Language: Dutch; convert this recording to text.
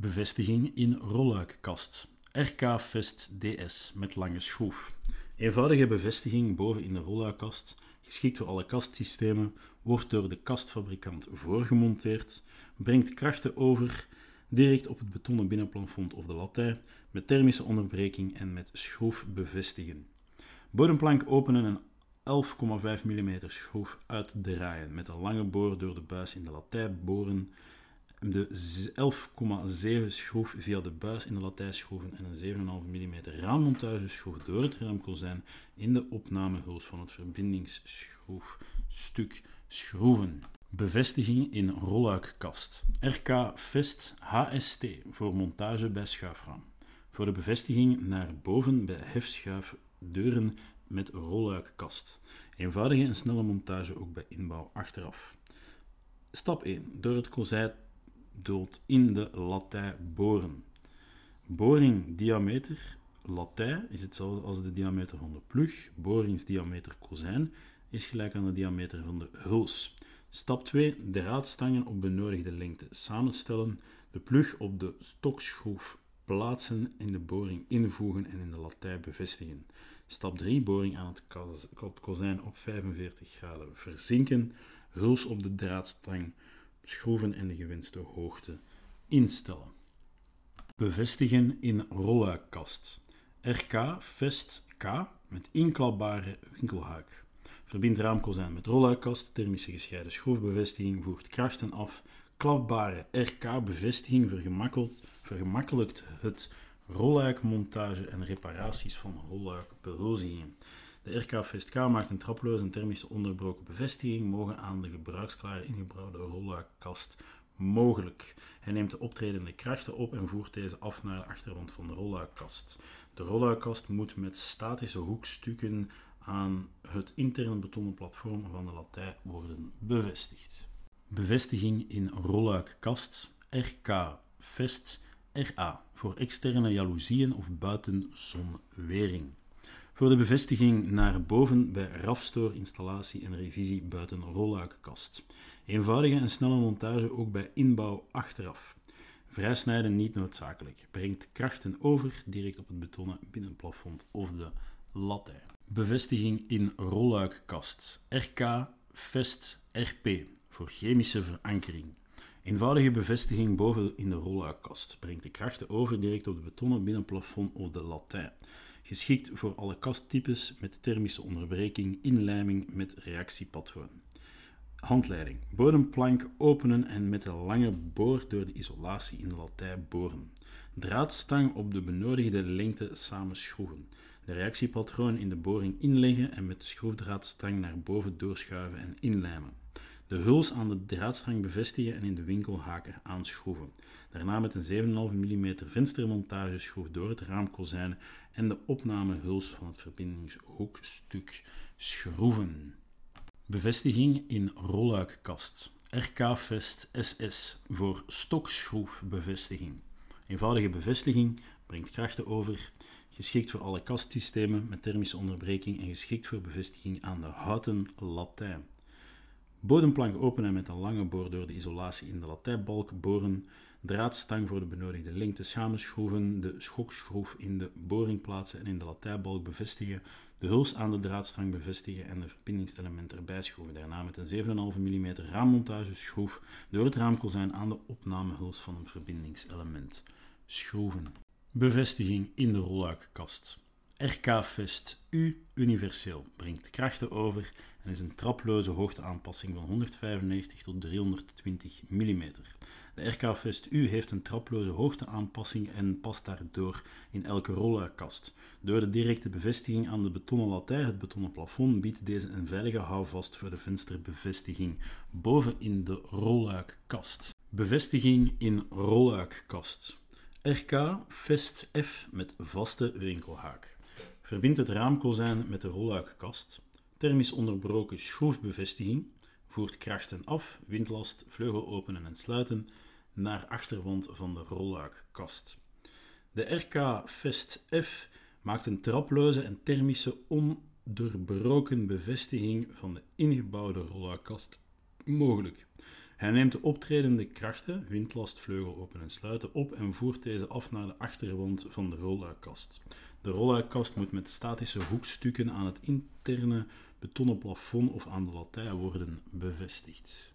Bevestiging in rolluikkast. RK Vest DS met lange schroef. Eenvoudige bevestiging boven in de rolluikkast, geschikt voor alle kastsystemen, wordt door de kastfabrikant voorgemonteerd, brengt krachten over direct op het betonnen binnenplafond of de latij, met thermische onderbreking en met schroef bevestigen. Bodemplank openen en 11,5 mm schroef uitdraaien, met een lange boor door de buis in de latij boren, de 11,7 schroef via de buis in de latijschroeven en een 7,5 mm raammontageschroef door het raamkozijn in de opnamehuls van het verbindingsschroefstuk schroeven. Bevestiging in rolluikkast. RK Vest HST voor montage bij schuifraam. Voor de bevestiging naar boven bij hefschuifdeuren met rolluikkast. Eenvoudige en snelle montage ook bij inbouw achteraf. Stap 1. Door het kozijn dood in de latij boren. Boring diameter latij is hetzelfde als de diameter van de plug. Boringsdiameter kozijn is gelijk aan de diameter van de huls. Stap 2. Draadstangen op benodigde lengte samenstellen. De plug op de stokschroef plaatsen, in de boring invoegen en in de latij bevestigen. Stap 3. Boring aan het kozijn op 45 graden verzinken. Huls op de draadstang schroeven en de gewenste hoogte instellen. Bevestigen in rolluikkast. RK Vest K met inklapbare winkelhaak. Verbind raamkozijn met rolluikkast, thermische gescheiden schroefbevestiging, voert krachten af. Klapbare RK-bevestiging vergemakkelijkt het rolluikmontage en reparaties van rolluikbehuizingen. De K maakt een traploze en thermische onderbroken bevestiging, mogen aan de gebruiksklare ingebouwde rolluikkast mogelijk. Hij neemt de optredende krachten op en voert deze af naar de achterwand van de rolluikkast. De rolluikkast moet met statische hoekstukken aan het interne betonnen platform van de latij worden bevestigd. Bevestiging in rolluikkast RK Vest RA voor externe jaloezieën of buitenzonwering. Voor de bevestiging naar boven bij rafstoor, installatie en revisie buiten rolluikkast. Eenvoudige en snelle montage ook bij inbouw achteraf. Vrijsnijden niet noodzakelijk. Brengt krachten over direct op het betonnen binnenplafond of de latij. Bevestiging in rolluikkast. RK Vest RP voor chemische verankering. Eenvoudige bevestiging boven in de rolluikkast brengt de krachten over direct op het betonnen binnenplafond of de latij. Geschikt voor alle kasttypes met thermische onderbreking, inlijming met reactiepatroon. Handleiding. Bodemplank openen en met een lange boor door de isolatie in de latij boren. Draadstang op de benodigde lengte samenschroeven. De reactiepatroon in de boring inleggen en met de schroefdraadstang naar boven doorschuiven en inlijmen. De huls aan de draadstrang bevestigen en in de winkelhaker aanschroeven. Daarna met een 7,5 mm venstermontageschroef door het raamkozijn en de opnamehuls van het verbindingshoekstuk schroeven. Bevestiging in rolluikkast. RK Vest SS voor stokschroefbevestiging. Eenvoudige bevestiging brengt krachten over, geschikt voor alle kastsystemen met thermische onderbreking en geschikt voor bevestiging aan de houten latijn. Bodemplank openen met een lange boor door de isolatie in de latijbalk boren, draadstang voor de benodigde lengte schameschroeven, de schokschroef in de boring plaatsen en in de latijbalk bevestigen, de huls aan de draadstang bevestigen en de verbindingselement erbij schroeven. Daarna met een 7,5 mm raammontageschroef door het raamkozijn aan de opnamehuls van een verbindingselement schroeven. Bevestiging in de rolluikkast. RK-Vest U universeel brengt krachten over en is een traploze hoogteaanpassing van 195 tot 320 mm. De RK-Vest U heeft een traploze hoogteaanpassing en past daardoor in elke rolluikkast. Door de directe bevestiging aan de betonnen latij, het betonnen plafond, biedt deze een veilige houvast voor de vensterbevestiging boven in de rolluikkast. Bevestiging in rolluikkast. RK Vest F met vaste winkelhaak. Verbind het raamkozijn met de rolluikkast. Thermisch onderbroken schroefbevestiging. Voert krachten af, windlast, vleugel openen en sluiten naar achterwand van de rolluikkast. De RK Vest F maakt een traploze en thermische ondoorbroken bevestiging van de ingebouwde rolluikkast mogelijk. Hij neemt de optredende krachten, windlast, vleugel open en sluiten, op en voert deze af naar de achterwand van de rolluikkast. De rolluikkast moet met statische hoekstukken aan het interne betonnen plafond of aan de latij worden bevestigd.